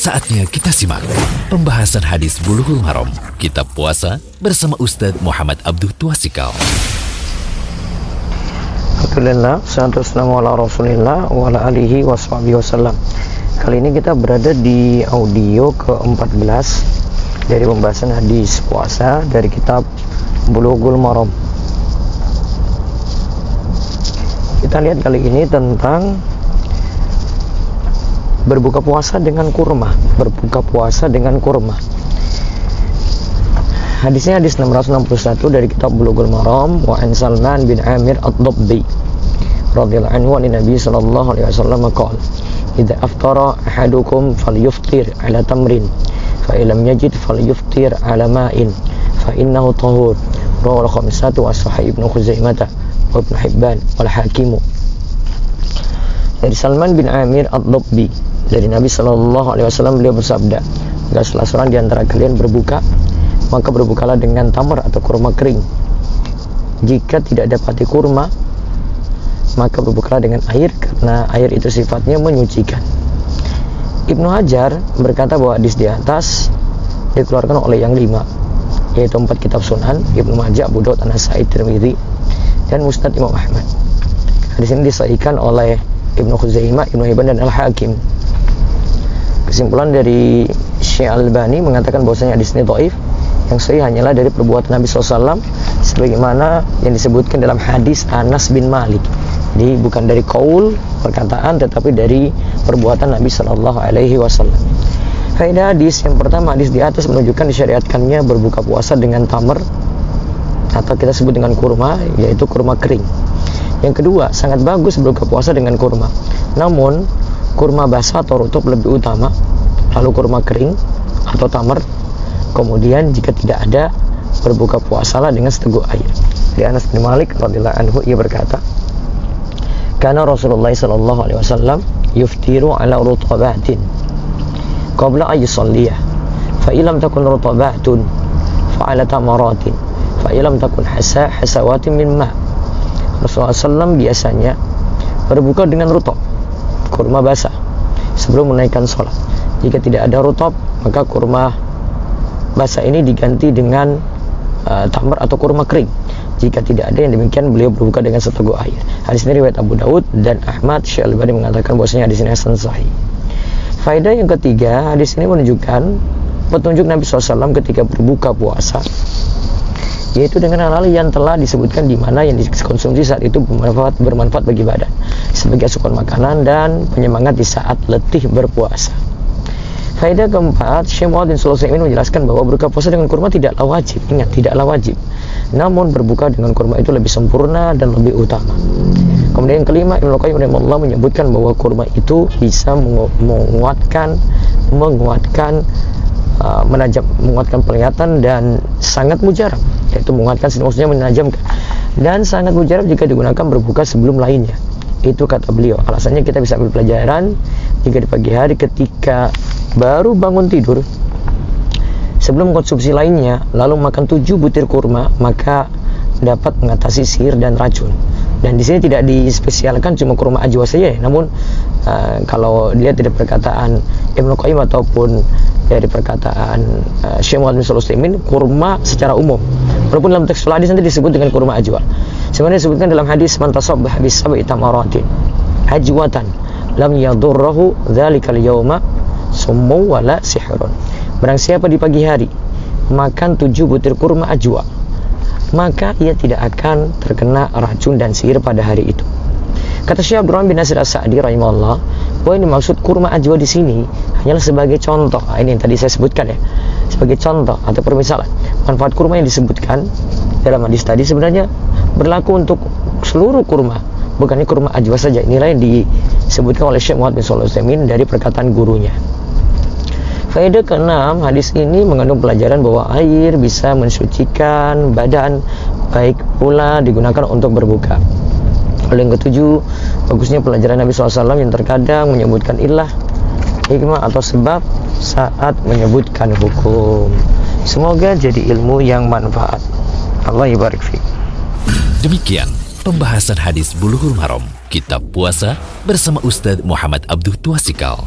Saatnya kita simak pembahasan hadis Bulughul Maram, Kitab Puasa bersama Ustadz Muhammad Abdul Tuasikal. Alhamdulillah, wassalamu ala rasulillah wa ala alihi wa wasallam Kali ini kita berada di audio ke-14 dari pembahasan hadis puasa dari kitab Bulughul Maram. Kita lihat kali ini tentang berbuka puasa dengan kurma. Berbuka puasa dengan kurma. Hadisnya hadis 661 dari kitab Bulughul Maram wa an Salman bin Amir ad-Dabbi radhiyallahu anhu an Nabi sallallahu alaihi wasallam qala idza aftara ahadukum falyuftir ala tamrin fa illam yajid falyuftir ala ma'in fa innahu tahur. Rawahu al-khamsatu wa sahih ibnu Khuzaimah wa ibnu Hibban wal Hakim dari Salman bin Amir ad-Dabbi dari Nabi Shallallahu Alaihi Wasallam beliau bersabda jika salah seorang di antara kalian berbuka maka berbukalah dengan tamar atau kurma kering. Jika tidak dapati kurma maka berbukalah dengan air karena air itu sifatnya menyucikan. Ibnu Hajar berkata bahwa hadis di atas dikeluarkan oleh yang lima yaitu empat kitab sunan Ibnu Majah, Abu Daud, An-Nasai, dan Mustad Imam Ahmad. Hadis ini disahihkan oleh Ibnu Khuzaimah, Ibnu Hibban dan Al-Hakim Kesimpulan dari Syekh Al-Bani mengatakan bahwasanya hadis ini dhaif yang sahih hanyalah dari perbuatan Nabi SAW sebagaimana yang disebutkan dalam hadis Anas bin Malik. Jadi bukan dari kaul perkataan tetapi dari perbuatan Nabi Shallallahu Alaihi Wasallam. Hadis yang pertama hadis di atas menunjukkan disyariatkannya berbuka puasa dengan tamar atau kita sebut dengan kurma yaitu kurma kering. Yang kedua sangat bagus berbuka puasa dengan kurma. Namun kurma basah atau rutub lebih utama. Lalu kurma kering atau tamar kemudian jika tidak ada berbuka puasalah dengan seteguk air. Di Anas bin Malik radhiyallahu anhu ia berkata karena Rasulullah sallallahu alaihi wasallam yuftiru ala rutabatin qabla ay yusalliyah fa illam takun rutabatun fa ala tamaratin fa illam takun hasa hasawatin min ma. Rasulullah SAW biasanya berbuka dengan rutab kurma basah sebelum menaikkan sholat. Jika tidak ada rutop, maka kurma basah ini diganti dengan uh, tamar atau kurma kering. Jika tidak ada yang demikian, beliau berbuka dengan seteguk air. Hadis ini riwayat Abu Daud dan Ahmad Syalbani mengatakan bahwasanya hadis ini hasan sahih. Faedah yang ketiga, hadis ini menunjukkan petunjuk Nabi SAW ketika berbuka puasa yaitu dengan hal-hal yang telah disebutkan di mana yang dikonsumsi saat itu bermanfaat bermanfaat bagi badan sebagai asupan makanan dan penyemangat di saat letih berpuasa. Faedah keempat, Syekh Muhammad bin menjelaskan bahwa berbuka puasa dengan kurma tidaklah wajib. Ingat, tidaklah wajib. Namun berbuka dengan kurma itu lebih sempurna dan lebih utama. Kemudian yang kelima, Ibnu Qayyim Allah menyebutkan bahwa kurma itu bisa menguatkan menguatkan uh, menajam menguatkan penglihatan dan sangat mujarab yaitu menguatkan maksudnya menajamkan dan sangat mujarab jika digunakan berbuka sebelum lainnya itu kata beliau. Alasannya kita bisa ambil pelajaran jika di pagi hari ketika baru bangun tidur sebelum konsumsi lainnya lalu makan tujuh butir kurma maka dapat mengatasi sihir dan racun. Dan di sini tidak dispesialkan cuma kurma ajwa saja ya. namun uh, kalau dia tidak perkataan Ibnu Qayyim ataupun dari perkataan uh, Syekh Muhammad bin kurma secara umum. Walaupun dalam teks hadis nanti disebut dengan kurma ajwa sebenarnya disebutkan dalam hadis man tasabbah bis sab'i tamaratin ajwatan lam yadurruhu dzalikal yawma summu wala sihrun barang siapa di pagi hari makan tujuh butir kurma ajwa maka ia tidak akan terkena racun dan sihir pada hari itu. Kata Syekh Abdurrahman bin Nasir As-Sa'di rahimahullah, bahwa ini maksud kurma ajwa di sini hanyalah sebagai contoh. Nah, ini yang tadi saya sebutkan ya. Sebagai contoh atau permisalan. Manfaat kurma yang disebutkan dalam hadis tadi sebenarnya berlaku untuk seluruh kurma, bukannya kurma ajwa saja. Inilah yang disebutkan oleh Syekh Muhammad bin Shalih dari perkataan gurunya. Faedah keenam, hadis ini mengandung pelajaran bahwa air bisa mensucikan badan, baik pula digunakan untuk berbuka. Lalu yang ketujuh, bagusnya pelajaran Nabi SAW yang terkadang menyebutkan ilah, hikmah atau sebab saat menyebutkan hukum. Semoga jadi ilmu yang manfaat. Allah ibarik fi. Demikian pembahasan hadis Bulughul Maram, Kitab Puasa bersama Ustadz Muhammad Abdul Tuasikal.